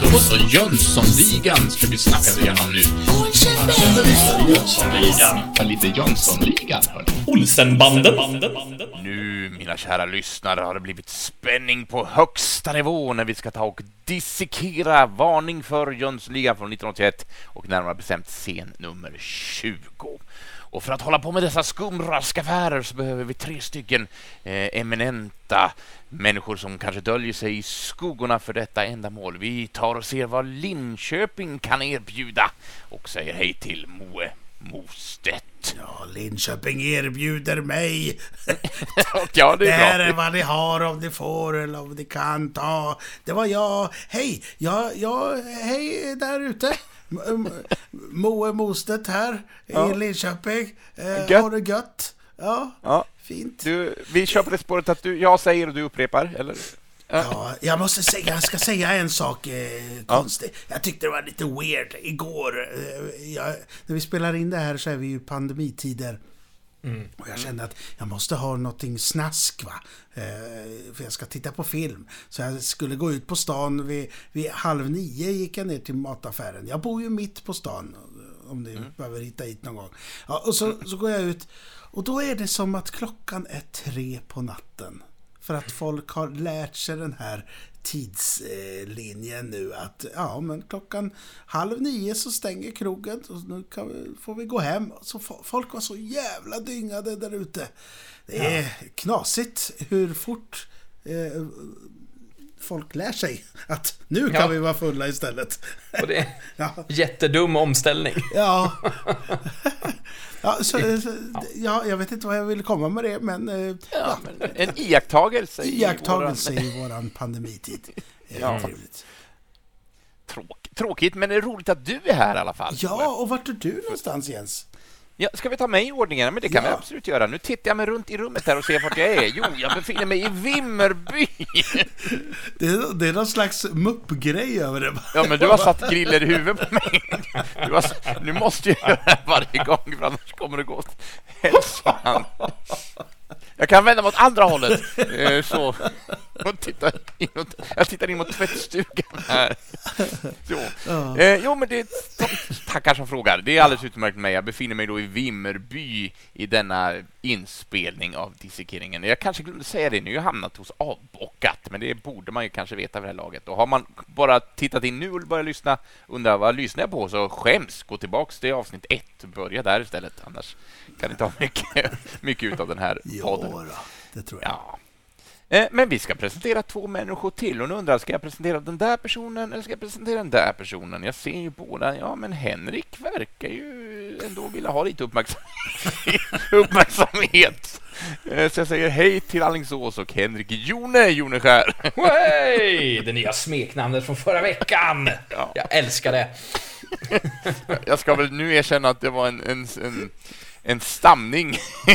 Då så, Jönssonligan ska vi snacka igenom nu. Jönssonligan. Ja, lite Jönssonligan, hörni. Olsenbanden. Nu, mina kära lyssnare, har det blivit spänning på högsta nivå när vi ska ta och dissekera Varning för Jönssonligan från 1981 och närmare bestämt scen nummer 20. Och för att hålla på med dessa skumraskaffärer så behöver vi tre stycken eh, eminenta människor som kanske döljer sig i skuggorna för detta ändamål. Vi tar och ser vad Linköping kan erbjuda och säger hej till Moe Mostedt. Ja, Linköping erbjuder mig. ja, det Det är här bra. är vad ni har om ni får eller om ni kan ta. Det var jag. Hej, ja, ja, hej där ute. Moe Mostedt här i Linköping. Eh, Gött. har det gött? Ja, Ja, fint. du, vi kör på det spåret att du, jag säger och du upprepar, eller? Ja, jag måste säga, jag ska säga en sak eh, konstigt. Jag tyckte det var lite weird igår. Eh, jag, när vi spelar in det här så är vi ju i pandemitider. Och jag kände att jag måste ha någonting snask va. Eh, för jag ska titta på film. Så jag skulle gå ut på stan vid, vid halv nio gick jag ner till mataffären. Jag bor ju mitt på stan. Om ni behöver hitta hit någon gång. Ja, och så, så går jag ut. Och då är det som att klockan är tre på natten. För att folk har lärt sig den här tidslinjen nu att ja, men klockan halv nio så stänger krogen och nu vi, får vi gå hem. Så fo- folk var så jävla dyngade där ute. Det är knasigt hur fort eh, folk lär sig att nu kan Ja. vi vara fulla istället. Och det är Ja, jättedum omställning. ja. ja, så, så, ja, jag vet inte vad jag ville komma med det, men eh, Ja, men en iakttagelse i iakttagelse våran- i våran pandemitid. Ja. trevligt. Tråk, tråkigt, men det är roligt att du är här i alla fall. Ja, och vart är du någonstans Jens? Ja, ska vi ta mig i ordningen? Men det kan Ja. vi absolut göra. Nu tittar jag mig runt i rummet här och ser vart jag är. Jo, jag befinner mig i Vimmerby. Det är, det är någon slags muppgrej över det. Ja, men du har satt griller i huvudet på mig. Du har, nu måste jag göra det varje gång, för annars kommer det gå åt hälsan. Jag kan vända mot andra hållet. Eh, Så. Och titta inåt. Jag tittar in mot tvättstugan här. Så. Eh, jo, men det är tackar som frågar. Det är alldeles utmärkt med mig. Jag befinner mig då i Vimmerby i denna inspelning av dissekeringen. Jag kanske glömde säga det, nu har jag hamnat hos Avbockat, men det borde man ju kanske veta vid det här laget. Och har man bara tittat in nu och börjat lyssna, undrar vad lyssnar jag på, så skäms. Gå tillbaks till avsnitt ett, börja där istället. Annars kan ni ta mycket, mycket ut av den här podden. Jo, det tror jag. Ja. Eh, Men vi ska presentera två människor till och nu undrar jag, ska jag presentera den där personen eller ska jag presentera den där personen? Jag ser ju båda. Ja, men Henrik verkar ju ändå vilja ha lite uppmärksamhet. uppmärksamhet. Eh, Så jag säger hej till Alingsås och Henrik Jone Joneskär. Wey! Det nya smeknamnet från förra veckan. Ja. Jag älskar det. Jag ska väl nu erkänna att det var en, en, en, en stamning.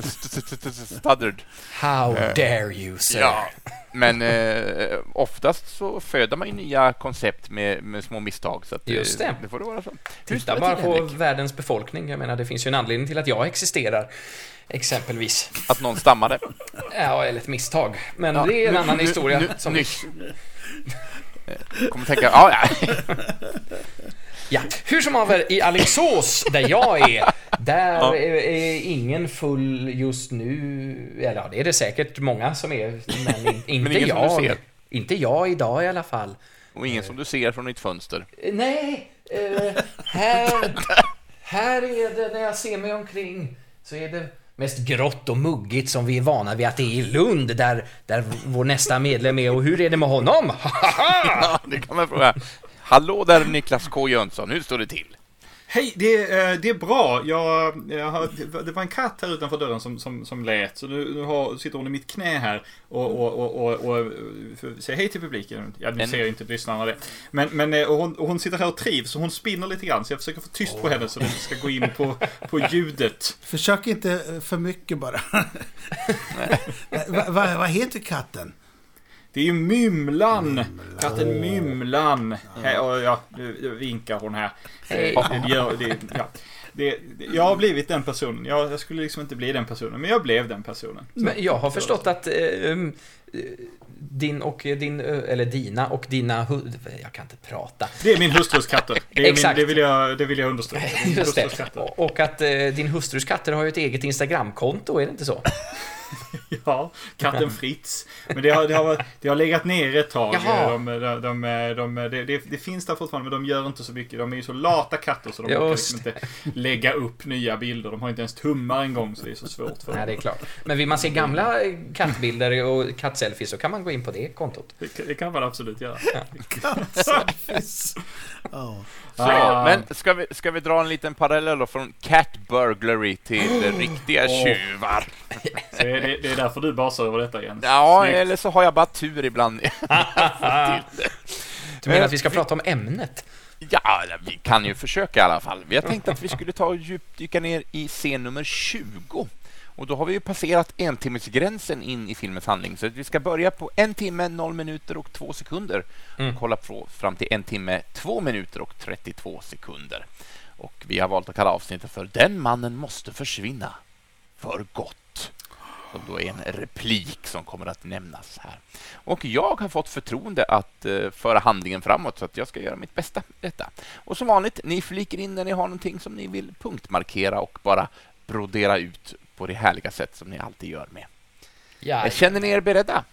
Stuttered. How dare you, sir. Ja, men eh, oftast så föder man ju nya koncept med, med små misstag. Så att, eh, Just det. det får det vara så. Titta bara på världens befolkning. Jag menar, det finns ju en anledning till att jag existerar. Exempelvis. Att någon stammade. Ja, eller ett misstag. Men Ja, det är en nu- annan nu- historia. nu- som... nyss. Eh, Kommer tänka, ja, ja. Ja, hur som haver, i Alingsås, där jag är, där Ja. är, ingen full just nu. Eller ja, det är det säkert många som är, men in, inte ingen som du jag. Inte jag idag i alla fall. Och ingen som du ser från ditt fönster. Eh, Nej, eh, här, här är det när jag ser mig omkring så är det mest grått och muggigt som vi är vana vid att det är i Lund där, där vår nästa medlem är. Och hur är det med honom? Ja, det kan man fråga. Hallå där Niklas K Jönsson, hur står det till? Hej, det, eh, det är bra. Jag, jag har, det var en katt här utanför dörren som, som, som lät. Så nu, nu har, sitter hon i mitt knä här och, och, och, och, och säger hej till publiken. Ja, nu ser inte lyssnarna det. Men, men eh, och hon, och hon sitter här och trivs och hon spinner lite grann. Så jag försöker få tyst på henne så det inte ska gå in på, på ljudet. Försök inte eh, för mycket bara. Vad va, vad heter katten? Det är ju Mymlan. Katten Mymlan. Och ja, nu vinkar hon här. Eh, Det ja. det, jag har blivit den personen. Jag, jag skulle liksom inte bli den personen, men jag blev den personen. Så- Men jag har förstått att eh, um, eh, din och din, eh, eller dina och dina Jag kan inte prata. Det är min hustrus katter. Det, är min, Exakt. det, vill, jag, det vill jag understryka. Just det. och att eh, din hustrus katter har ju ett eget Instagramkonto, är det inte så? Ja, katten Fritz. Men det har, det har, det har legat ner ett tag. Jaha. De, de, de, de, det, det, det finns där fortfarande, men de gör inte så mycket. De är ju så lata katter så de Just liksom inte lägga upp nya bilder. De har inte ens tummar en gång, så det är så svårt för Nej, det är dem. klart. Men vill man se gamla eh, kattbilder och kattselfies så kan man gå in på det kontot. Det, kan- det kan man absolut göra. Ja. Så, Ah. Men ska vi, ska vi dra en liten parallell då från cat burglary till eh, riktiga Åh. tjuvar? Så är det, det därför du basar över detta Jens. Ja, Snyggt. eller så har jag bara tur ibland. Du menar att vi ska prata om ämnet? Ja, vi kan ju försöka i alla fall. Vi har tänkt att vi skulle ta och djupdyka ner i scen nummer 20. Och då har vi ju passerat entimmesgränsen in i filmens handling. Så att vi ska börja på en timme, 0 minuter och 2 sekunder. Mm. Och kolla på fram till en timme, 2 minuter och 32 sekunder. Och vi har valt att kalla avsnittet för Den mannen måste försvinna för gott. Som då är en replik som kommer att nämnas här. Och jag har fått förtroende att eh, föra handlingen framåt så att jag ska göra mitt bästa med detta. Och som vanligt, ni flikar in när ni har någonting som ni vill punktmarkera och bara brodera ut på det härliga sätt som ni alltid gör med. Ja, Känner ni er beredda?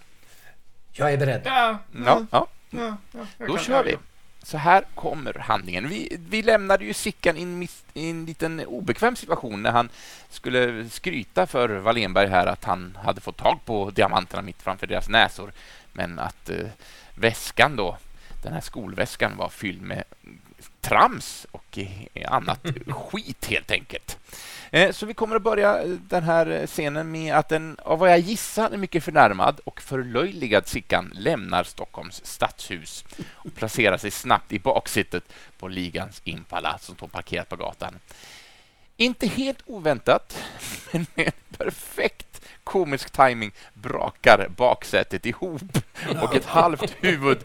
jag är beredd. Ja, Ja. ja. ja, ja, jag Då kör vi. Så här kommer handlingen. Vi, vi lämnade ju Sickan i en, i en liten obekväm situation när han skulle skryta för Wallenberg här att han hade fått tag på diamanterna mitt framför deras näsor. Men att eh, väskan då, den här skolväskan var fylld med trams och annat skit helt enkelt. Eh, Så vi kommer att börja eh, den här scenen med att en, av vad jag gissar, en mycket förnärmad och förlöjligad Sickan lämnar Stockholms stadshus och placerar sig snabbt i baksätet på ligans Impala som står parkerat på gatan. Inte helt oväntat, men med en perfekt komisk timing brakar baksätet ihop och ett halvt huvud,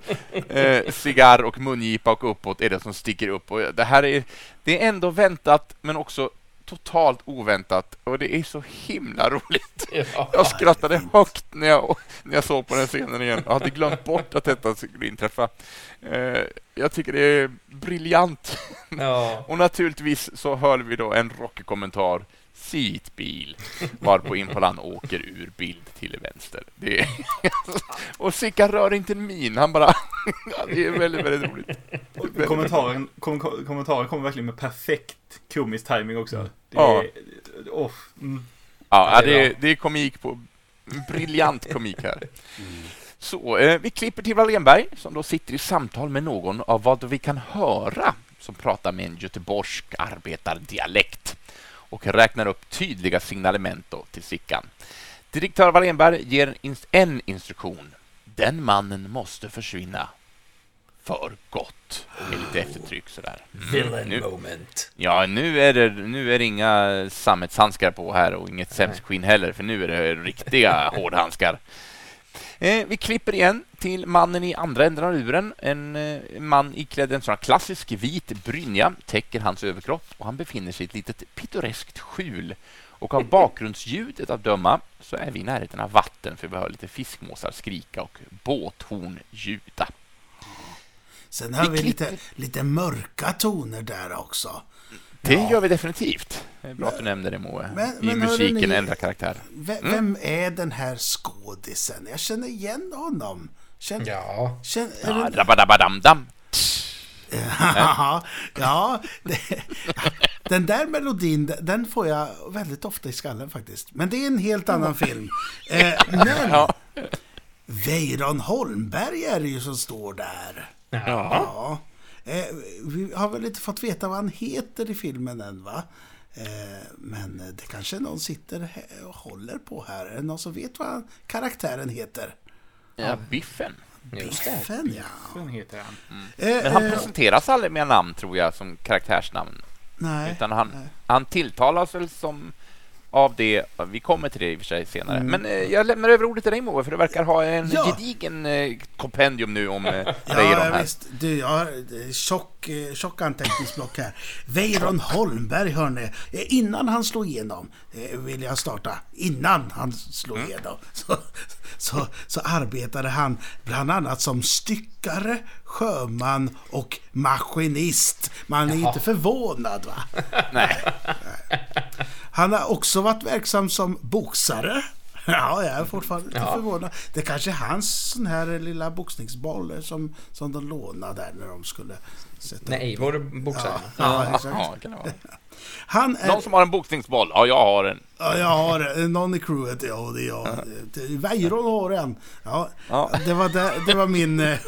eh, cigarr och mungipa och uppåt är det som sticker upp. Och det här är, det är ändå väntat, men också totalt oväntat och det är så himla roligt. Jag skrattade högt när jag, när jag såg på den scenen igen. Jag hade glömt bort att detta skulle inträffa. Eh, jag tycker det är briljant. Ja. Och naturligtvis så hör vi då en rockig Sittbil. Varpå Impalan åker ur bild till vänster. Det är och Sickan rör inte en min. Han bara... Det är väldigt, väldigt roligt. Kommentaren, kom, kom- kommentaren kommer verkligen med perfekt komisk timing också. Det Ja. är, oh, mm. Ja, det är det, det är komik på... Briljant komik här. Så, eh, vi klipper till Wallenberg som då sitter i samtal med någon av vad vi kan höra som pratar med en göteborgsk arbetardialekt och räknar upp tydliga signalement till Sickan. Direktör Wallenberg ger en instruktion. Den mannen måste försvinna för gott. Med lite eftertryck sådär. Mm, Villain nu- moment. Ja, nu är, det, nu är det inga sammetshandskar på här och inget sämskskinn heller, för nu är det riktiga hårdhandskar. Eh, vi klipper igen till mannen i andra änden av luren. En eh, man iklädd en sån här klassisk vit brynja täcker hans överkropp och han befinner sig i ett litet pittoreskt skjul. Och av bakgrundsljudet att döma så är vi i närheten av vatten för vi hör lite fiskmåsar skrika och båthorn ljuda. Sen har Vi vi lite, lite mörka toner där också. Det gör vi definitivt. Det är bra att du nämnde det, Moe. Men- I men musiken ni- ändra karaktär. V- Mm. Vem är den här skådisen? Jag känner igen honom. Känner, Ja. känner, Ja, det, rabadabadam-dam. ja, ja det, den där melodin, den får jag väldigt ofta i skallen faktiskt. Men det är en helt annan film. Eh, men Ja. Weiron Holmberg är det ju som står där. Ja. Ja. Eh, vi har väl inte fått veta vad han heter i filmen än va? Eh, men det kanske någon sitter och håller på här. Är det någon som vet vad karaktären heter? Ja, Biffen. Biffen ja. Vad heter han? Eh, Men han eh, presenteras aldrig med namn, tror jag, som karaktärsnamn. nej, Utan han, nej. han tilltalas väl som av det. Vi kommer till det i och för sig senare. Men eh, jag lämnar över ordet till dig Moe, för du verkar ha en Ja. gedigen eh, kompendium nu om eh, Weiron Ja, här. visst. Du, jag har tjock, eh, tjock anteckningsblock här. Weiron Holmberg, hörni. Innan han slog igenom, vill jag starta, innan han slog Mm. igenom, så, så, så arbetade han bland annat som styckare, sjöman och maskinist. Man är inte förvånad, va? Nej. Han har också varit verksam som boxare. Ja, jag är fortfarande lite Ja. förvånad. Det kanske är hans sån här lilla boxningsboll som, som de lånade där när de skulle sätta Nej, upp. Eivor boxar. Ja, ja, exakt. Ja, kan det vara. Han är... Någon som har en boxningsboll? Ja, jag har en. Ja, jag har en. Någon i crewet, ja, det är jag. Weiron har en. Ja, Ja. Det, var det, det var min äh,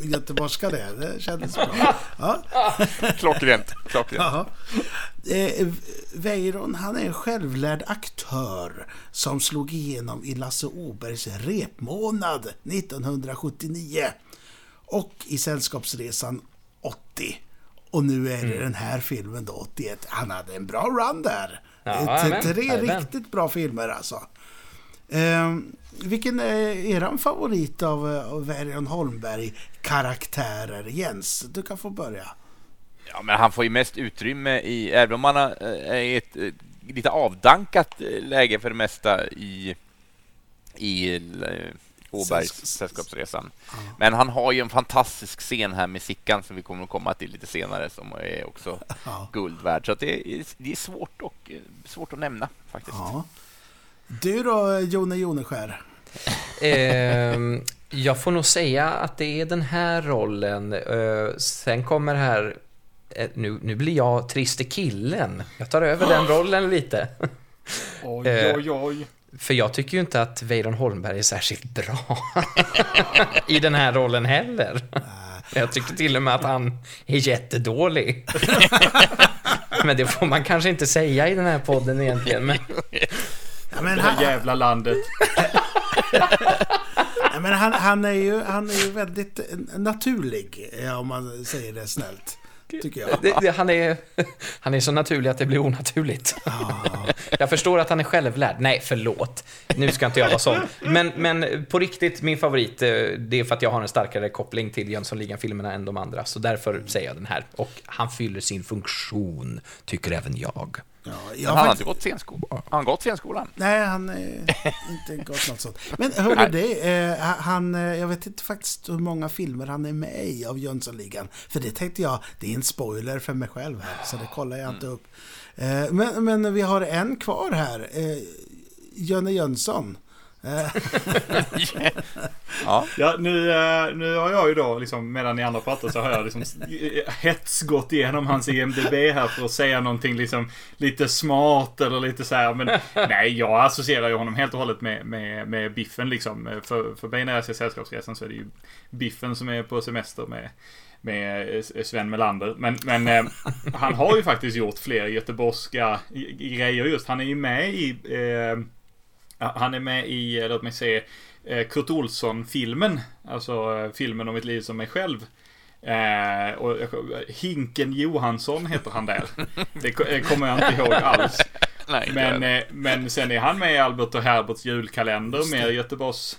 göteborgska det. Det kändes bra. Ja. Klockrent. Klockrent. Eh, Weiron, han är en självlärd aktör som slog igenom i Lasse Åbergs repmånad 1979 och i Sällskapsresan 80. Och nu är det den här filmen då, 81. Han hade en bra run där. Ja, Eh, Tre jajamän. riktigt bra filmer alltså. Eh, vilken är er favorit av, eh, av Holmberg-karaktärer? Jens, du kan få börja. Ja, men han får ju mest utrymme i, även om han har- är i ett eh, lite avdankat eh, läge för det mesta i, i eh, Åbergs Sällskaps- Sällskapsresan. Men han har ju en fantastisk scen här med Sickan som vi kommer att komma till lite senare som är också Ja. guld värd. Så att det, är, det är svårt, och, eh, svårt att nämna faktiskt. Ja. Du då, Jone Joneskär? Ehm, jag får nog säga att det är den här rollen. Eh, sen kommer här... eh, nu, nu blir jag triste killen. Jag tar över den rollen lite. Oj, Eh. oj, oj. För jag tycker ju inte att Weiron Holmberg är särskilt bra i den här rollen heller. Jag tycker till och med att han är jättedålig. Men det får man kanske inte säga i den här podden egentligen. Men Ja, men Det han, här jävla landet. ja, men han, han, är ju, han är ju väldigt naturlig, om man säger det snällt. Tycker jag. det, det, han, är, han är så naturlig att det blir onaturligt. Jag förstår att han är självlärd. Nej, förlåt. Nu ska inte jag vara sån. Men, men på riktigt, min favorit, eh, det är för att jag har en starkare koppling till Jönssonligan-filmerna än de andra. Så därför säger jag den här. Och han fyller sin funktion, tycker även jag. Ja, jag han har faktiskt, inte gått scenskolan. Har han gått scenskolan? nej, han är inte gått något sånt. Men hörru det, eh, han, eh, jag vet inte faktiskt hur många filmer han är med i av Jönssonligan. För det tänkte jag, det är en spoiler för mig själv här, så det kollar jag inte upp. Eh, men, men vi har en kvar här. Eh, Jönne Jönsson. Eh. Ja. Ja, nu, eh, nu har jag ju då, liksom, medan ni andra pratar så har jag liksom hetsgått igenom hans IMDB här för att säga någonting liksom lite smart eller lite så här. Men nej, jag associerar ju honom helt och hållet med, med, med Biffen liksom. Eh, för, för mig när jag ser Sällskapsresan så är det ju Biffen som är på semester med med Sven Melander. Men, men eh, han har ju faktiskt gjort fler göteborgska grejer just. Han är ju med i eh, han är med i, eh, låt mig se, eh, Kurt Olsson-filmen. Alltså eh, filmen om ett liv som mig själv. Eh, och Hinken Johansson heter han där. Det ko- kommer jag inte ihåg alls. Nej, Men, eh, men sen är han med i Albert och Herberts julkalender med Göteborgs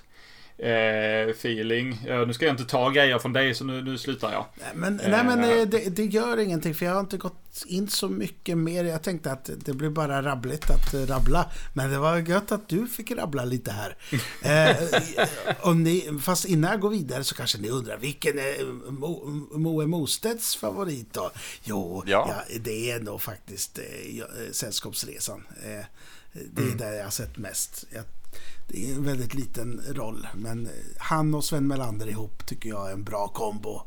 eh, feeling. Ja, nu ska jag inte ta grejer från dig så nu, nu slutar jag. Nej, Men, nej, men Eh. eh, det, det gör ingenting för jag har inte gått in så mycket mer. Jag tänkte att det blir bara rabbligt att eh, rabbla. Men det var gött att du fick rabbla lite här. eh, och ni, fast innan jag går vidare så kanske ni undrar vilken är Mo- Moe Mostedts favorit då? Jo, Ja. ja. det är nog faktiskt eh, eh, Sällskapsresan. Eh, det är där jag har sett mest. Jag, det är en väldigt liten roll, men han och Sven Melander ihop tycker jag är en bra kombo.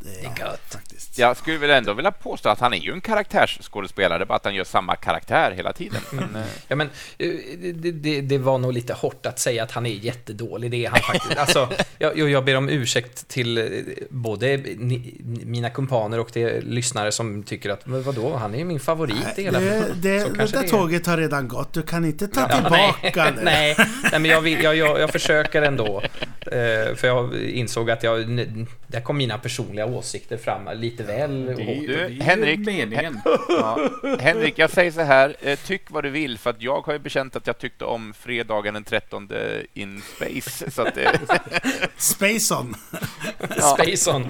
Det är gött. Faktiskt. Jag skulle väl ändå vilja påstå att han är ju en karaktärsskådespelare, bara att han gör samma karaktär hela tiden. Men, eh, Ja, men eh, det, det, det var nog lite hårt att säga att han är jättedålig. Det är han faktiskt. Alltså, jag, jag- ber om ursäkt till eh, både ni, mina kumpaner och de lyssnare som tycker att, vadå, han är min favorit i hela det, det, Så det där tåget har redan gått. Du kan inte ta Ja, tillbaka nej, det. nej, nej, men jag, vill, jag, jag, jag försöker ändå. Eh, för jag insåg att jag, där kom mina personliga åsikter fram lite väl Det är, det är Henrik. meningen. Ja. Henrik, jag säger så här. Eh, tyck vad du vill, för att jag har ju bekänt att jag tyckte om fredagen den 13 in space. Så att det, Spaceon. ja, Spaceon.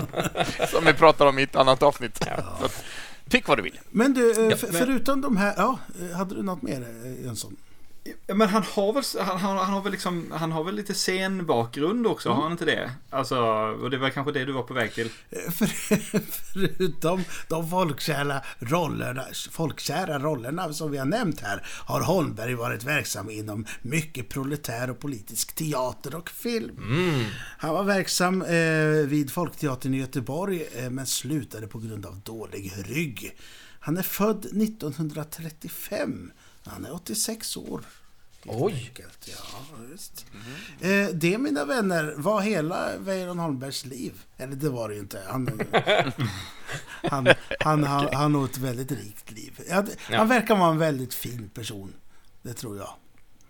som vi pratar om i ett annat avsnitt. Att, tyck vad du vill. Men du, eh, Ja, förutom de här... Ja, hade du något mer Jönsson? Men han har väl, han, han, han har väl liksom, han har väl lite scenbakgrund också, har han inte det? Alltså, och det var kanske det du var på väg till. Eh, För, förutom de folkkära rollerna, folkkära rollerna som vi har nämnt här har Holmberg varit verksam inom mycket proletär och politisk teater och film. Han var verksam eh, vid Folkteatern i Göteborg eh, men slutade på grund av dålig rygg. Han är född 1935. Han är 86 år. Oj. enkelt. Ja, just. Eh, det, mina vänner, var hela Weiron Holmbergs liv. Eller det var det ju inte. Han, han, han, har, han har ett väldigt rikt liv. Det- Ja. Han verkar vara en väldigt fin person. Det tror jag.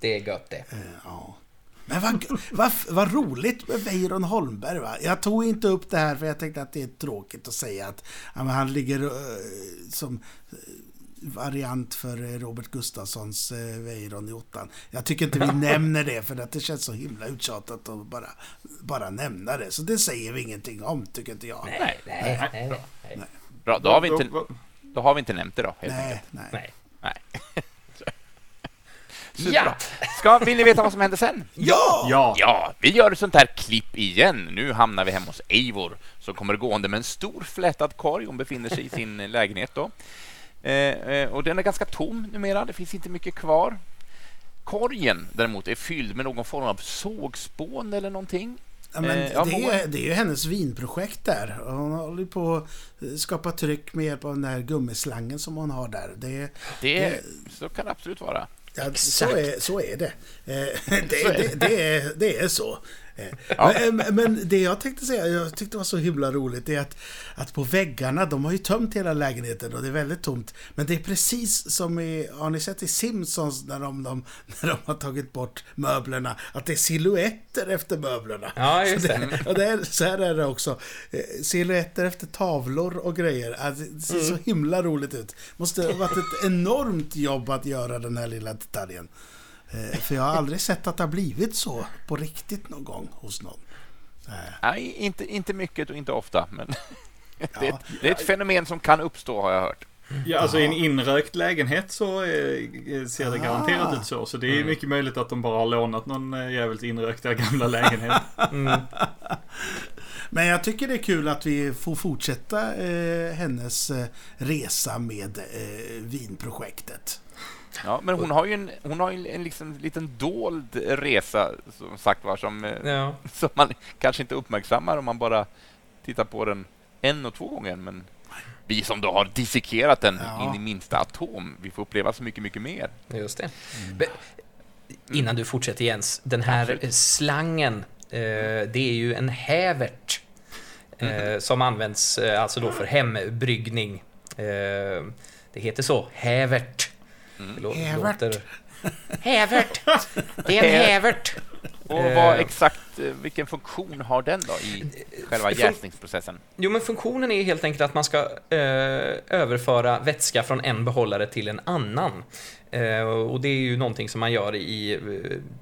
Det är gött det. Eh, ja. Men vad, vad, vad roligt med Weiron Holmberg va? Jag tog inte upp det här för jag tänkte att det är tråkigt att säga att ja, han ligger eh, som eh, variant för eh, Robert Gustafssons eh, Weiron i ottan. Jag tycker inte vi nämner det för att det känns så himla uttjatat att bara, bara nämna det. Så det säger vi ingenting om, tycker inte jag. Nej, Nej, nej, nej. nej. Bra, då har vi inte, Då- har vi inte nämnt det då. Helt Nej, enkelt. nej. nej. Nej. Ja! Ska, vill ni veta vad som hände sen? Ja! Ja, Ja, vi gör ett sånt här klipp igen. Nu hamnar vi hemma hos Eivor som kommer gående med en stor flätad korg. Hon befinner sig i sin lägenhet då. Eh, eh, och den är ganska tom numera. Det finns inte mycket kvar. Korgen däremot är fylld med någon form av sågspån eller någonting. Ja, men Eh, det, är, det är ju hennes vinprojekt där. Hon håller på att skapa tryck med hjälp av den där gummislangen som hon har där. Det, Det, så kan det absolut vara. ja, så, är, så är det. Eh, det, det, det, är, det är så. Eh, Ja. Men, men det jag tänkte säga, jag tyckte det var så himla roligt, det är att, att på väggarna, de har ju tömt hela lägenheten och det är väldigt tomt. Men det är precis som i, har ni sett i Simpsons när de, de, när de har tagit bort möblerna, att det är silhuetter efter möblerna. Ja, just Så det. och det är, så här är det också. Eh, Silhuetter efter tavlor och grejer. Alltså, det ser så himla roligt ut. Måste ha varit ett enormt jobb att göra den här lilla detaljen. Eh, För jag har aldrig sett att det har blivit så på riktigt någon gång hos någon. Nej, inte, inte mycket och inte ofta, men det, är Ja. ett, det är ett fenomen som kan uppstå har jag hört. ja alltså i en inrökt lägenhet så eh, ser det Ah. garanterat ut så. Så det är mycket möjligt att de bara har lånat någon eh, jävels inrökta gamla lägenhet. Men jag tycker det är kul att vi får fortsätta eh, hennes resa med eh, vinprojektet. Ja, men hon har ju en, hon har ju en liksom, liten dold resa, som sagt var, som, eh, Ja. som man kanske inte uppmärksammar om man bara tittar på den en och två gånger. Men vi som då har dissekerat den Ja. in i minsta atom, vi får uppleva så mycket, mycket mer. Just det. Be- Innan du fortsätter Jens, den här Absolut. slangen, eh, det är ju en hävert eh, som används eh, alltså då för hembryggning. Eh, det heter så, hävert. Lå- Hävert. Hävert! Det är en hävert! Och Eh. vad exakt, eh, vilken funktion har den då i själva jäsningsprocessen? Jo, men funktionen är helt enkelt att man ska eh, överföra vätska från en behållare till en annan. Eh, och det är ju någonting som man gör i eh,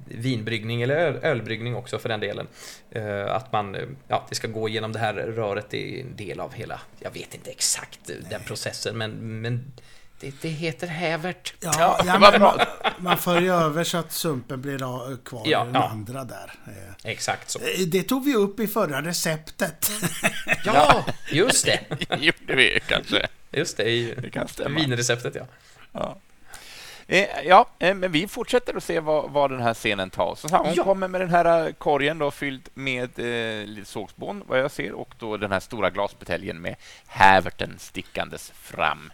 vinbryggning eller öl, ölbryggning också för den delen. Eh, att man, eh, ja, det ska gå genom det här röret, det är en del av hela, jag vet inte exakt eh, den processen, men, men det, det heter hävert. Ja, Ja, ja, man, man för ju över så att sumpen blir a- kvar Ja, i den ja. andra där. Eh, Exakt så. eh, Det tog vi upp i förra receptet. Ja, just det! gjorde vi kanske. Just det, i Det kan stämma. vinreceptet ja. Ja. Eh, ja, eh, men vi fortsätter att se vad, vad den här scenen tar. Så hon Ja. kommer med den här eh, korgen då, fylld med eh, sågspån, vad jag ser, och då den här stora glasbuteljen med häverten stickandes fram.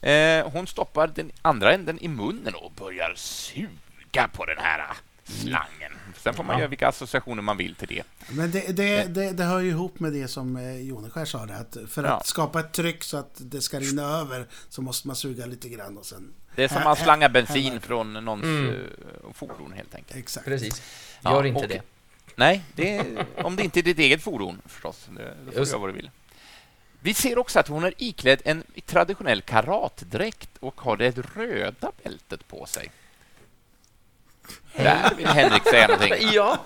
Eh, hon stoppar den andra änden i munnen och börjar suga på den här eh, slangen. Sen får man Ja. göra vilka associationer man vill till det. Men det, det, det, det hör ju ihop med det som eh, Joneskär sa, det, att för att Ja. skapa ett tryck så att det ska rinna över så måste man suga lite grann och sen... Det är som Här- man slangar här- bensin här- från någons Mm. eh, fordon helt enkelt. Exakt. Precis. Ja, Gör inte och- det. Nej, det, om det inte är ditt eget fordon förstås. Då får Just. du göra vad du vill. Vi ser också att hon är iklädd en traditionell karatdräkt och har det röda bältet på sig. Där vill Henrik säga någonting. Ja,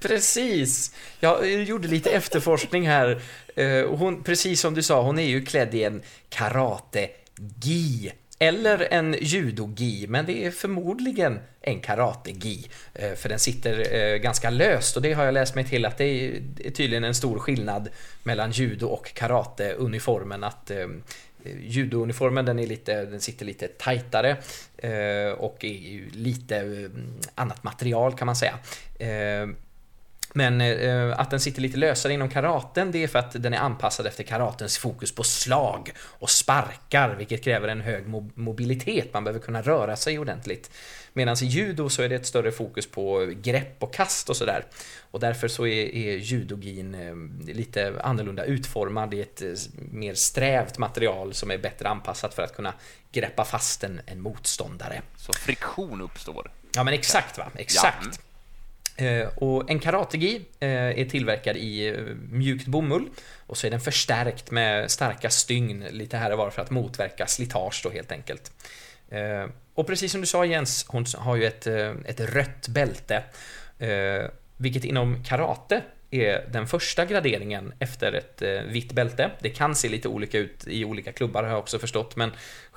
precis. Jag gjorde lite efterforskning här. Eh, hon, precis som du sa, hon är ju klädd i en karate-gi. Eller en judogi, men det är förmodligen en karategi, eh, För den sitter eh, ganska löst och det har jag läst mig till att det är tydligen en stor skillnad mellan judo och karateuniformen. Att eh, Judouniformen den, är lite, den sitter lite tajtare eh, och är lite annat material kan man säga. Eh, men eh, att den sitter lite lösare inom karaten det är för att den är anpassad efter karatens fokus på slag och sparkar vilket kräver en hög mo- mobilitet. Man behöver kunna röra sig ordentligt. Medan i judo så är det ett större fokus på grepp och kast och sådär. Och därför så är, är judogin eh, lite annorlunda utformad. Är ett eh, mer strävt material som är bättre anpassat för att kunna greppa fast en, en motståndare. Så friktion uppstår. Ja men exakt va, exakt. Eh, Eh, och en karategi eh, är tillverkad i eh, mjukt bomull och så är den förstärkt med starka stygn lite här och var för att motverka slitage då helt enkelt. Eh, och precis som du sa Jens, hon har ju ett, eh, ett rött bälte, eh, vilket inom karate är den första graderingen efter ett eh, vitt bälte. Det kan se lite olika ut i olika klubbar har jag också förstått, men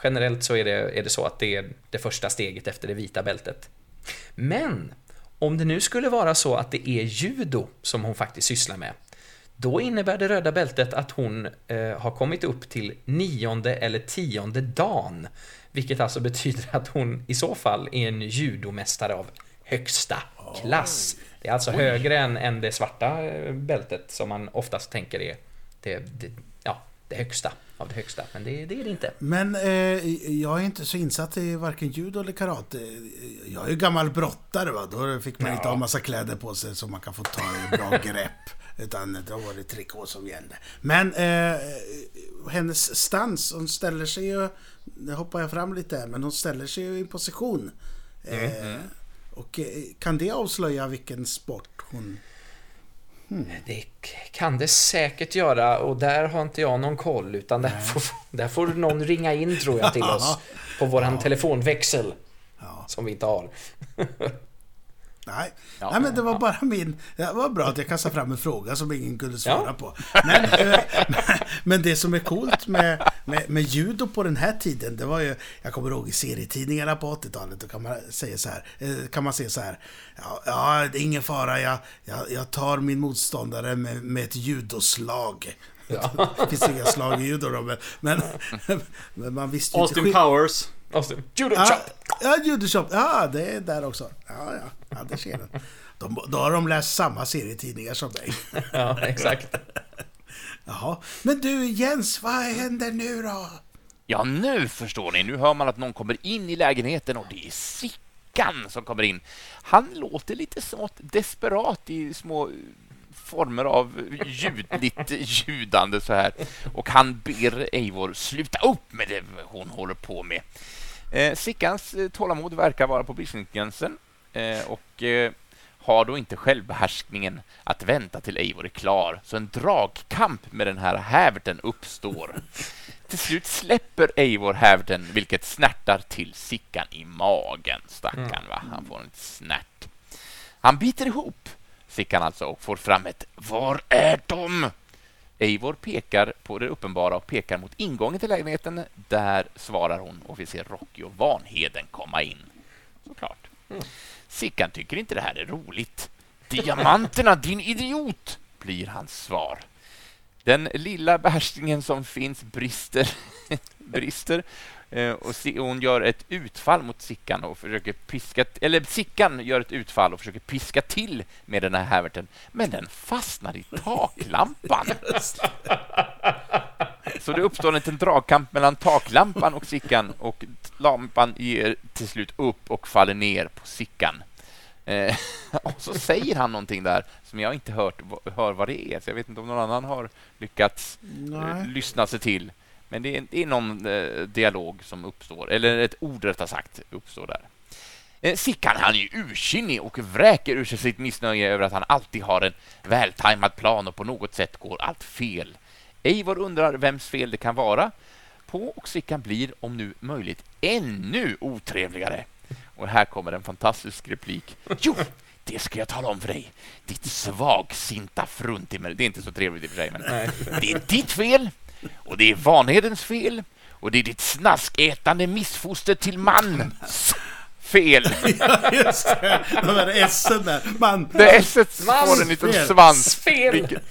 generellt så är det, är det så att det är det första steget efter det vita bältet. Men om det nu skulle vara så att det är judo som hon faktiskt sysslar med, då innebär det röda bältet att hon eh, har kommit upp till nionde eller tionde dagen. Vilket alltså betyder att hon i så fall är en judomästare av högsta klass. Det är alltså högre än, än det svarta eh, bältet som man oftast tänker är det, det, ja, det högsta av det högsta. Men det, det är det inte. Men eh, jag är inte så insatt i varken judo eller karate. Jag är ju gammal brottare va. Då fick man inte ha massa kläder på sig så man kan få ta i bra grepp. Utan då var det trikå som gällde. Men eh, hennes stans, hon ställer sig ju... Nu hoppar jag fram lite här, men hon ställer sig ju i position. Eh, Och eh, kan det avslöja vilken sport hon... Det kan det säkert göra och där har inte jag någon koll utan där får, där får någon ringa in tror jag till oss på våran telefonväxel. Som vi inte har. Nej. Ja. Nej, men det var bara min... Det var bra att jag kastade fram en fråga som ingen kunde svara Ja. på. Men, eh, men det som är coolt med, med, med judo på den här tiden, det var ju... Jag kommer ihåg i serietidningarna på 80-talet, då kan man säga så här, eh, kan man säga så här. Ja, ja det är ingen fara, jag, jag, jag tar min motståndare med, med ett judoslag. Ja. Det finns inga slag i judo då, men, men, men man visste ju inte Austin skill- Powers. Austin. Judo Ja, chop! ja judoshop. Ja, det är där också. Ja, ja. ja det ser den. De, då har de läst samma serietidningar som mig. Ja, exakt. Jaha. Men du Jens, vad händer nu då? Ja, nu förstår ni. Nu hör man att någon kommer in i lägenheten och det är Sickan som kommer in. Han låter lite smått desperat i små former av ljudligt ljudande så här. Och han ber Eivor sluta upp med det hon håller på med. Eh, Sickans eh, tålamod verkar vara på bristningsgränsen eh, och eh, har då inte självbehärskningen att vänta till Eivor är klar, så en dragkamp med den här häverten uppstår. Till slut släpper Eivor häverten, vilket snärtar till Sickan i magen. Stackarn, va? Han får en snärt. Han biter ihop, Sickan alltså, och får fram ett ”Var är de?” Eivor pekar på det uppenbara och pekar mot ingången till lägenheten. Där svarar hon och vi ser Rocky och Vanheden komma in. Såklart. Sickan tycker inte det här är roligt. Diamanterna, din idiot! blir hans svar. Den lilla behärskningen som finns brister, brister och Si- hon gör ett utfall mot Sickan och försöker piska... Eller Sickan gör ett utfall och försöker piska till med den här häverten, men den fastnar i taklampan. Så det uppstår en liten dragkamp mellan taklampan och Sickan och lampan ger till slut upp och faller ner på Sickan. Eh, och så säger han någonting där som jag inte hört, hör vad det är, så jag vet inte om någon annan har lyckats eh, lyssna sig till. Men det är, det är någon eh, dialog som uppstår, eller ett ord rättare sagt, uppstår där. Eh, Sickan han är ju ursinnig och vräker ur sig sitt missnöje över att han alltid har en vältajmad plan och på något sätt går allt fel. Eivor undrar vems fel det kan vara på och Sickan blir om nu möjligt ännu otrevligare. Och här kommer en fantastisk replik. Jo, det ska jag tala om för dig. Ditt svagsinta fruntimmer. Det är inte så trevligt i och för sig, men det är ditt fel och det är Vanhedens fel och det är ditt snaskätande missfoster till mans fel. Just det, de där essen där. Man, Det är S får en liten fel. svans. Fel. Jag-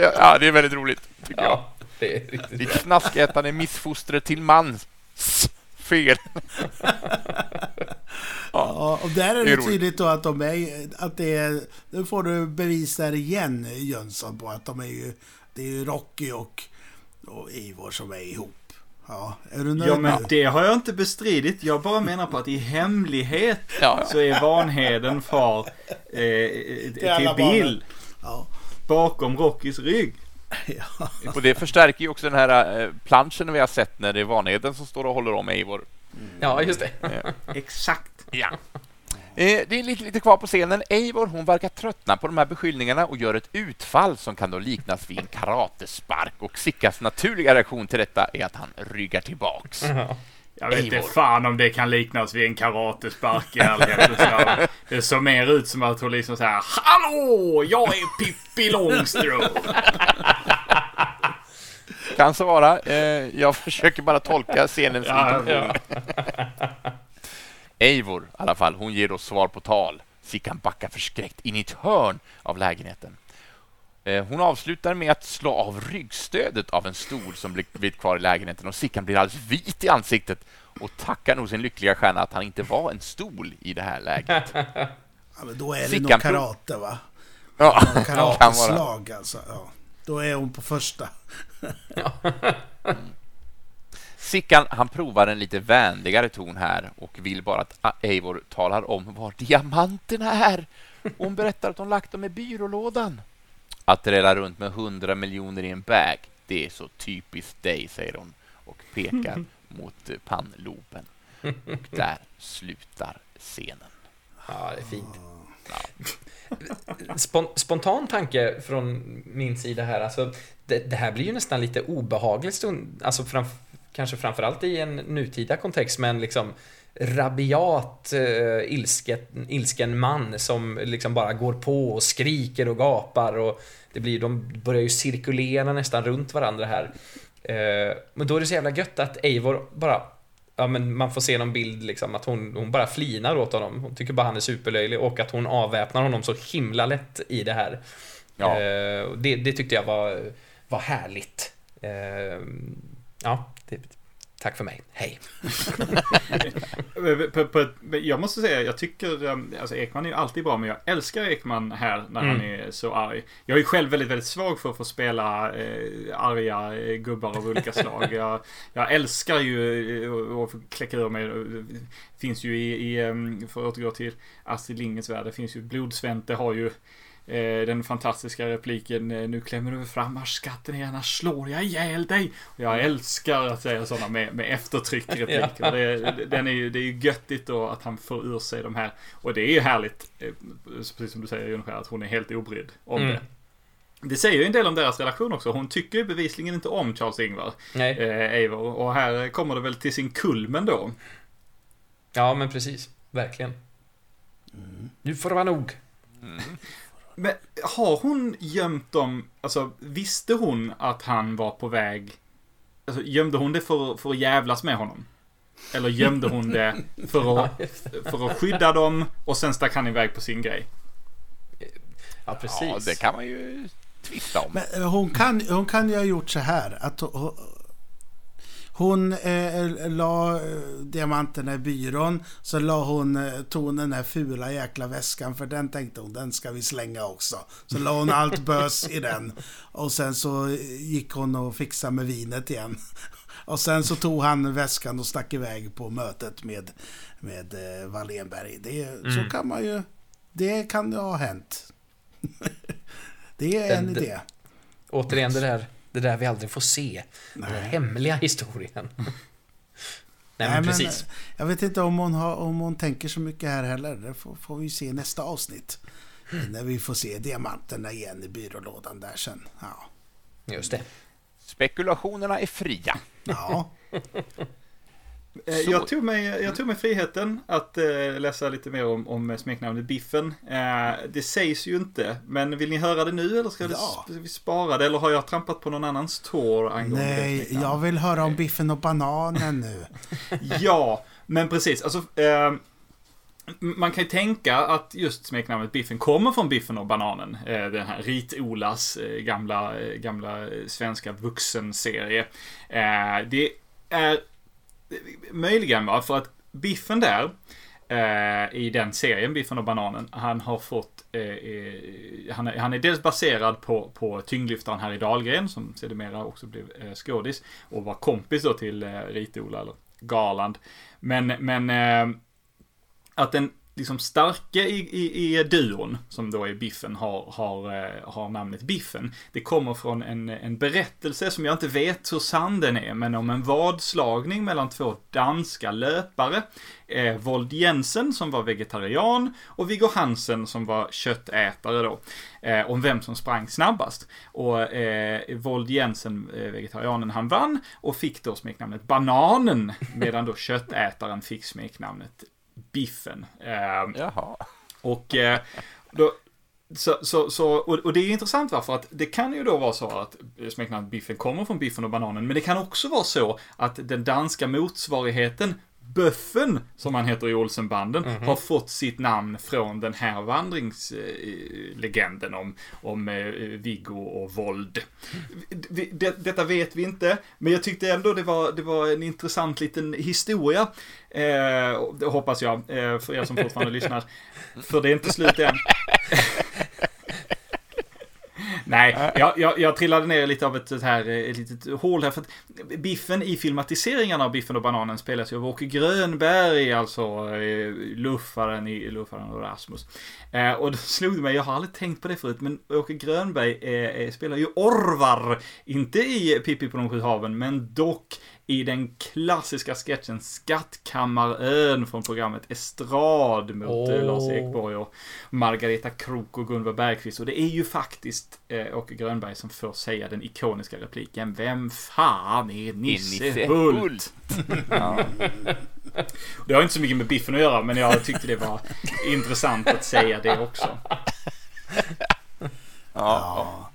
Ja, det är väldigt roligt, tycker jag. Ja, det är riktigt Ditt snaskätande missfoster till mans fel. Ja, och där är Det är det roligt. tydligt då att de är... Att det är... Nu får du bevis där igen, Jönsson, på att de är ju... Det är ju Rocky och, och Ivor som är ihop. Ja, är du nöjd Ja men nu? det har jag inte bestridit. Jag bara menar på att i hemlighet Ja. så är Vanheden far eh, till Bill Ja. bakom Rockys rygg. ja. Och det förstärker ju också den här eh, planschen vi har sett när det är Vanheden som står och håller om Eivor. Ja, just det. Exakt. Ja. Eh, Det är lite, lite kvar på scenen. Eivor hon verkar tröttna på de här beskyllningarna och gör ett utfall som kan då liknas vid en karatespark. Och Sickas naturliga reaktion till detta är att han ryggar tillbaks. Jag vet inte fan om det kan liknas vid en karatespark i ärlighetens namn. Det såg mer ut som att hon liksom såhär Hallå! Jag är Pippi Långstrump! Kan så vara. Eh, Jag försöker bara tolka scenens Ja, intention. Eivor, i alla fall, hon ger då svar på tal. Sickan backar förskräckt in i ett hörn av lägenheten. Eh, Hon avslutar med att slå av ryggstödet av en stol som blir- blivit kvar i lägenheten och Sickan blir alldeles vit i ansiktet och tackar nog sin lyckliga stjärna att han inte var en stol i det här läget. ja men då är det Sickan nog karate, va? Ja, kan vara. Karateslag, alltså. Ja. Då är hon på första. Sickan han provar en lite vänligare ton här och vill bara att Eivor talar om var diamanterna är. Och Hon berättar att hon lagt dem i byrålådan. Att reda runt med hundra miljoner i en bag, det är så typiskt dig, säger hon och pekar mot pannloben. Och där slutar scenen. Ja, det är fint. Spon spontan tanke från min sida här. Alltså, det, det här blir ju nästan lite obehagligt stund, alltså fram, kanske framförallt i en nutida kontext, men liksom rabiat eh, ilsket, ilsken man som liksom bara går på och skriker och gapar och det blir, de börjar ju cirkulera nästan runt varandra här. Eh, men då är det så jävla gött att Eivor bara Ja men man får se någon bild liksom att hon, hon bara flinar åt honom. Hon tycker bara han är superlöjlig och att hon avväpnar honom så himla lätt i det här. Ja. Eh, det, det tyckte jag var, var härligt. Eh, ja, det, tack för mig. Hej. Jag måste säga, jag tycker, um, alltså Ekman är ju alltid bra, men jag älskar Ekman här när han Mm. är så arg. Jag är ju själv väldigt, väldigt svag för att få spela eh, arga eh, gubbar av olika slag. Jag, jag älskar ju eh, att kläcka ur mig. Finns ju i, i um, för att återgå till Astrid Lindgrens värld, det finns ju Blodsvente har ju den fantastiska repliken eh, Nu klämmer du fram haschskatten igen, annars slår jag ihjäl dig. Jag älskar att säga sådana med, med eftertryck repliker. Ja. Det, den är ju, det är ju göttigt då att han får ur sig de här. Och det är ju härligt, eh, precis som du säger Jonskär, att hon är helt obrydd om Mm. det. Det säger ju en del om deras relation också. Hon tycker ju bevisligen inte om Charles-Ingvar, Nej. eh, Eivor. Och här kommer det väl till sin kulmen då. Ja men precis. Verkligen. Nu får det vara nog. Men har hon gömt dem, alltså visste hon att han var på väg, alltså gömde hon det för, för att jävlas med honom? Eller gömde hon det för att, för att skydda dem och sen stack han iväg på sin grej? Ja precis. Ja, det kan man ju tvista om. Men eh, hon kan, hon kan ju ha gjort så här att hon, hon eh, la eh, diamanterna i byrån, så la hon, eh, tog hon den där fula jäkla väskan, för den tänkte hon, den ska vi slänga också. Så la hon allt bös i den. Och sen så eh, gick hon och fixade med vinet igen. Och sen så tog han väskan och stack iväg på mötet med, med eh, Wallenberg. Det, Så kan man ju... Det kan ju ha hänt. det är en den- idé. Återigen det där, det där vi aldrig får se. Den där hemliga historien. Nej, men precis. eh, Jag vet inte om hon, har, om hon tänker så mycket här heller. Det får, får vi se i nästa avsnitt. När vi får se diamanterna igen i byrålådan där sen. Ja. Just det. Spekulationerna är fria. ja. Eh, Så- Jag tog, mig, jag tog mig friheten att eh, läsa lite mer om, om smeknamnet Biffen. Eh, det sägs ju inte, men vill ni höra det nu eller ska Ja. vi, spara det? Eller har jag trampat på någon annans tår angående Nej, jag vill höra om biffen och bananen nu. Ja, men precis. Alltså, eh, man kan ju tänka att just smeknamnet Biffen kommer från Biffen och bananen. Den här Rit-Olas gamla, gamla svenska vuxenserie. Det är möjligen va, för att Biffen där eh, i den serien, Biffen och bananen, han har fått eh, eh, han, är, han är dels baserad på, på tyngdlyftaren Harry Dahlgren som sedermera också blev eh, skådis och var kompis då till eh, Rit-Ola eller Garland. Men, men eh, att den liksom starke i, i, i duon, som då är Biffen, har, har, eh, har namnet Biffen. Det kommer från en, en berättelse som jag inte vet hur sann den är, men om en vadslagning mellan två danska löpare. Eh, Vold Jensen som var vegetarian och Viggo Hansen som var köttätare då. Eh, om vem som sprang snabbast. Och eh, Vold Jensen, eh, vegetarianen, han vann och fick då smeknamnet Bananen, medan då köttätaren fick smeknamnet Biffen. Eh, Jaha. och eh, då, så, så, så, och, och det är intressant varför att det kan ju då vara så att smeknamnet Biffen kommer från Biffen och bananen, men det kan också vara så att den danska motsvarigheten Böffen, som han heter i Olsenbanden, har fått sitt namn från den här vandringslegenden om, om eh, Viggo och våld. Det, detta vet vi inte, men jag tyckte ändå det var, det var en intressant liten historia. Eh, det hoppas jag, eh, för er som fortfarande lyssnar. För det är inte slut än. Nej, jag, jag, jag trillade ner lite av ett, ett här, ett litet hål här. För att Biffen i filmatiseringarna av Biffen och Bananen spelas ju av Åke Grönberg, alltså eh, luffaren i Luffaren och Rasmus. Eh, och det slog mig, jag har aldrig tänkt på det förut, men Åke Grönberg eh, eh, spelar ju Orvar, inte i Pippi på de sju haven, men dock i den klassiska sketchen Skattkammarön från programmet Estrad mot oh. Lars Ekborg och Margareta Krok och Gunvar Bergqvist. Och det är ju faktiskt eh, Åke Grönberg som får säga den ikoniska repliken Vem fan är Nisse, Nisse Hult? Hult. Ja. Det har inte så mycket med biffen att göra, men jag tyckte det var intressant att säga det också. Ja. Ja.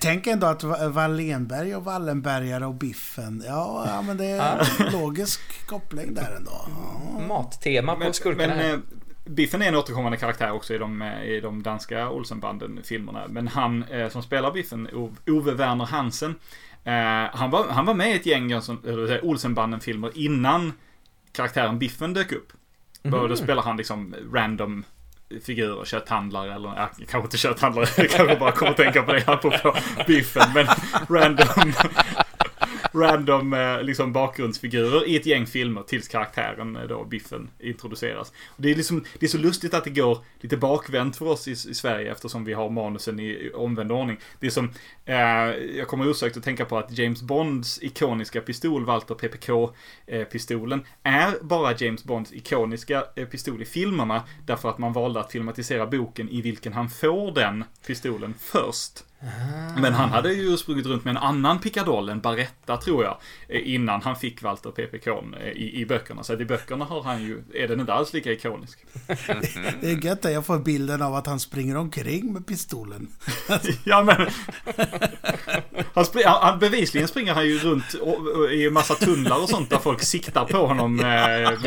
Tänk ändå att Wallenberg och Wallenbergare och Biffen. Ja, ja men det är en logisk koppling där ändå. Ja. Mattema på skurkarna. men eh, Biffen är en återkommande karaktär också i de, eh, i de danska Olsenbanden-filmerna. Men han eh, som spelar Biffen, Ove Werner Hansen, eh, han, var, han var med i ett gäng Olsenbanden-filmer innan karaktären Biffen dök upp. Mhm. Då spelar han liksom random figurer, kötthandlare eller, ja, kanske inte kötthandlare, jag kanske bara kommer att tänka på det apropå biffen, men random, random eh, liksom bakgrundsfigurer i ett gäng filmer tills karaktären eh, då, biffen, introduceras. Och det är liksom, det är så lustigt att det går lite bakvänt för oss i, i Sverige eftersom vi har manusen i, i omvänd ordning. Det är som, eh, jag kommer osökt att tänka på att James Bonds ikoniska pistol, Walter PPK-pistolen, eh, är bara James Bonds ikoniska pistol i filmerna därför att man valde att filmatisera boken i vilken han får den pistolen först. Men han hade ju sprungit runt med en annan pickadoll, en Baretta tror jag, eh, innan han fick Walter PPK eh, i, i böckerna. Så i böckerna har han ju, är den inte alls lika ikonisk. Det är gött att jag får bilden av att han springer omkring med pistolen. Ja men... Han, spring, han, bevisligen springer han ju runt i en massa tunnlar och sånt där folk siktar på honom. Med,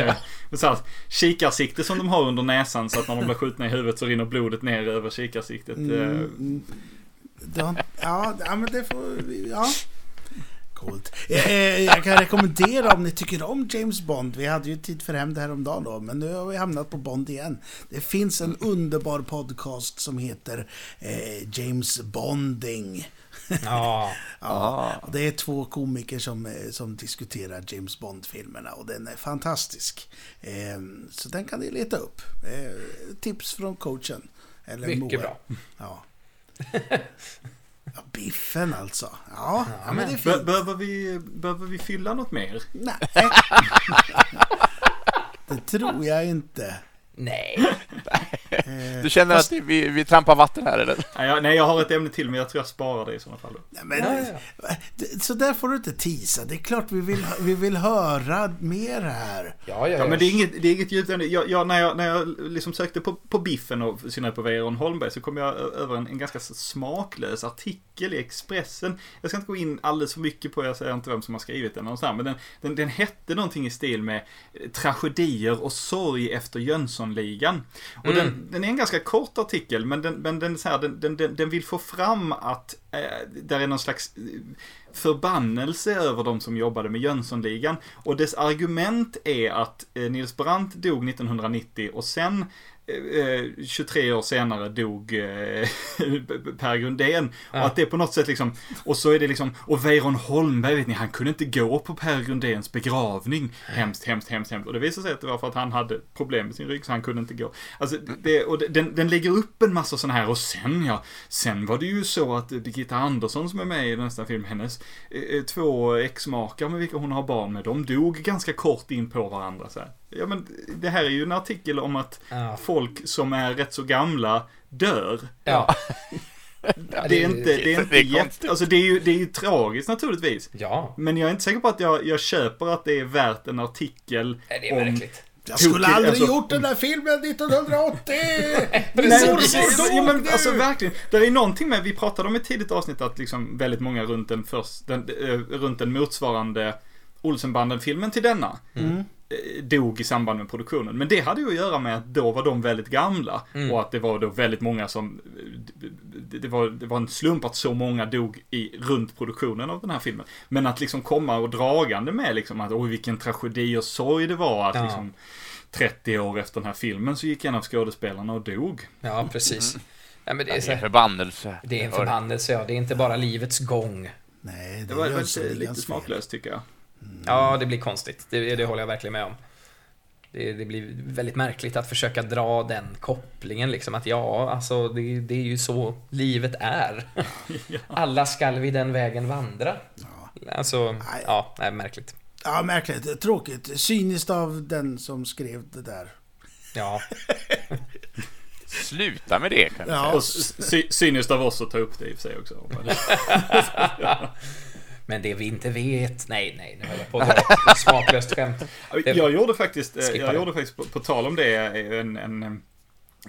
med så här, kikarsikte som de har under näsan så att när de blir skjutna i huvudet så rinner blodet ner över kikarsiktet. Eh, Mm, ja, ja, men det får vi... Ja. Coolt. Eh, eh, Jag kan rekommendera om ni tycker om James Bond. Vi hade ju tid för hem det här om dagen då, men nu har vi hamnat på Bond igen. Det finns en underbar podcast som heter eh, James Bonding. Ja, Ja, och det är två komiker som, eh, som diskuterar James Bond-filmerna och den är fantastisk. Eh, så den kan ni leta upp. Eh, tips från coachen. Eller mycket Moa. bra. Ja. Ja, biffen alltså. Ja, ja men det är fint. behöver, vi, behöver vi fylla något mer? Nej. Det tror jag inte. Nej. Du känner att vi, vi trampar vatten här eller? Nej jag, nej, jag har ett ämne till men jag tror jag sparar det i sådana fall. Nej, men, Ja, det- Så där får du inte tisa. Det är klart vi vill, vi vill höra mer här. Ja, ja, Ja, men det är inget, det är inget djupt ämne. jag, jag, när, jag, när jag liksom sökte på, på Biffen och i synnerhet på Weiron Holmberg så kom jag över en, en ganska smaklös artikel i Expressen. Jag ska inte gå in alldeles för mycket på, jag säger inte vem som har skrivit den någonstans, men den, den, den hette någonting i stil med eh, tragedier och sorg efter Jönssonligan. Och den, den är en ganska kort artikel, men den, men den, så här, den, den, den, vill få fram att eh, där är någon slags eh, förbannelse över de som jobbade med Jönssonligan. Och dess argument är att eh, Nils Brandt dog 1990 och sen 23 år senare dog eh, Per Grundén. Ja. Och att det på något sätt liksom, och så är det liksom, och Weiron Holmberg vet ni, han kunde inte gå på Per Grundéns begravning. Hemskt, hemskt, hemskt, hemskt. Och det visade sig att det var för att han hade problem med sin rygg så han kunde inte gå. Alltså, det, och den, den lägger upp en massa sådana här och sen ja, sen var det ju så att Birgitta Andersson som är med i nästa film, hennes eh, två exmakar med vilka hon har barn med, de dog ganska kort in på varandra så här. Ja men det här är ju en artikel om att Ja. folk som är rätt så gamla dör. Ja. Det är inte, det är inte det är jätte, alltså det är ju, det är ju tragiskt naturligtvis. Ja. Men jag är inte säker på att jag, jag köper att det är värt en artikel Nej, Det är om... märkligt. Jag skulle aldrig alltså- gjort den där filmen 1980! Nej, ja, men, alltså verkligen. Det är någonting med, vi pratade om i ett tidigt avsnitt att liksom väldigt många runt den, först, den, eh, runt den motsvarande Olsenbanden-filmen till denna Mm. Eh, dog i samband med produktionen. Men det hade ju att göra med att då var de väldigt gamla Mm. och att det var då väldigt många som det, det, var, det var en slump att så många dog i, runt produktionen av den här filmen. Men att liksom komma och dragande med liksom att oj vilken tragedi och sorg det var att Ja. liksom 30 år efter den här filmen så gick en av skådespelarna och dog. Ja, precis. Ja, men det, är Det är en förbannelse. det är en förbannelse, ja. Det är inte bara livets gång. Nej, Det var är väl Jönssonligans lite smaklöst tycker jag. Ja, det blir konstigt. Det, det håller jag verkligen med om. Det, det blir väldigt märkligt att försöka dra den kopplingen liksom att ja, alltså det, det är ju så livet är. Alla skall vi den vägen vandra. Alltså, Nej. ja, nej, märkligt. Ja, märkligt. Tråkigt. Cyniskt av den som skrev det där. Ja, Sluta med det kan Ja. säga. Och sy- cyniskt av oss att ta upp det i och för sig också. men det vi inte vet. Nej, nej, nu höll jag på att dra ett smaklöst skämt. Det- Jag gjorde faktiskt, eh, jag det. gjorde faktiskt på, på tal om det, eh, en, en,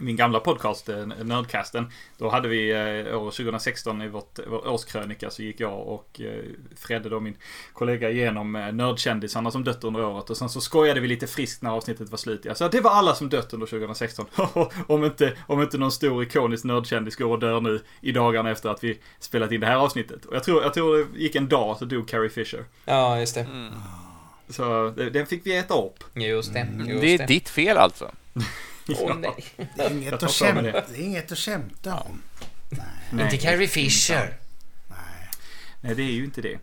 min gamla podcast, eh, Nördcasten. Då hade vi eh, år 2016 i vårt, vår årskrönika så gick jag och eh, Fredde då min kollega igenom nördkändisarna som dött under året. Och sen så skojade vi lite friskt när avsnittet var slut. Jag sa det var alla som dött under 2016. om, inte, om inte någon stor ikonisk nördkändis går och dör nu i dagarna efter att vi spelat in det här avsnittet. Och jag tror, jag tror det gick en dag så dog Carrie Fisher. Ja, just det. Så det- den fick vi äta upp. Just det. Just Mm. Det är ditt fel alltså. Åh, nej. Det är inget, att, skämta, det. det är inget att skämta om. Inte Carrie Fisher. Nej, det är ju inte det.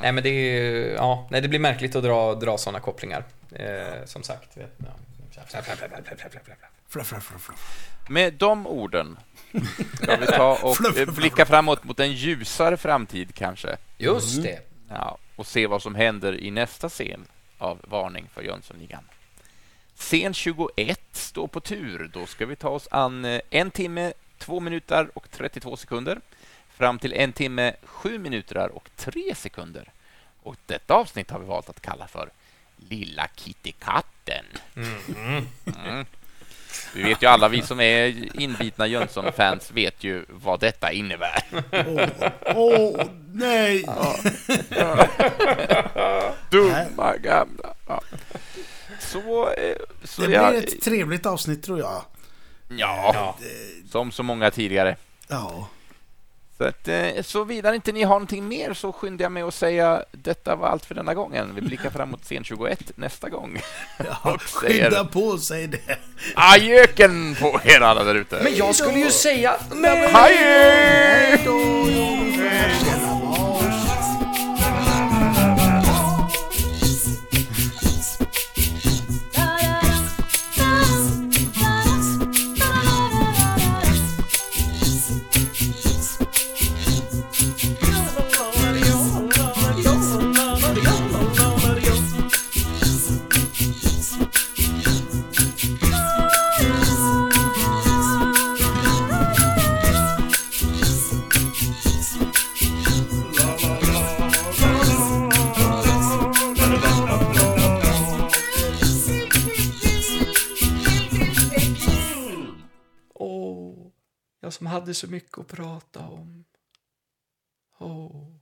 Nej, men det är ja, nej, det blir märkligt att dra, dra sådana kopplingar. Eh, som sagt. Vet, ja. Med de orden ska vi ta och blicka framåt mot en ljusare framtid kanske. Just det. Ja, och se vad som händer i nästa scen av Varning för Jönssonligan. Scen 21 står på tur. Då ska vi ta oss an eh, en timme, två minuter och 32 sekunder fram till en timme, sju minuter och tre sekunder. Och detta avsnitt har vi valt att kalla för Lilla Kittikatten. Mm. Vi vet ju alla, vi som är inbitna Jönsson-fans vet ju vad detta innebär. Åh, åh, nej! Dumma gamla. Ja. Så, eh, så Det jag, blir ett trevligt avsnitt tror jag. ja, som så många tidigare. Ja. Så att, eh, såvida inte ni har någonting mer så skyndar jag med att säga detta var allt för denna gången. Vi blickar framåt scen 21 nästa gång. ja Och säger- skynda på sig det. Ajöken på er alla där ute. Men jag skulle ju säga... Men... Hej! Som hade så mycket att prata om. Oh.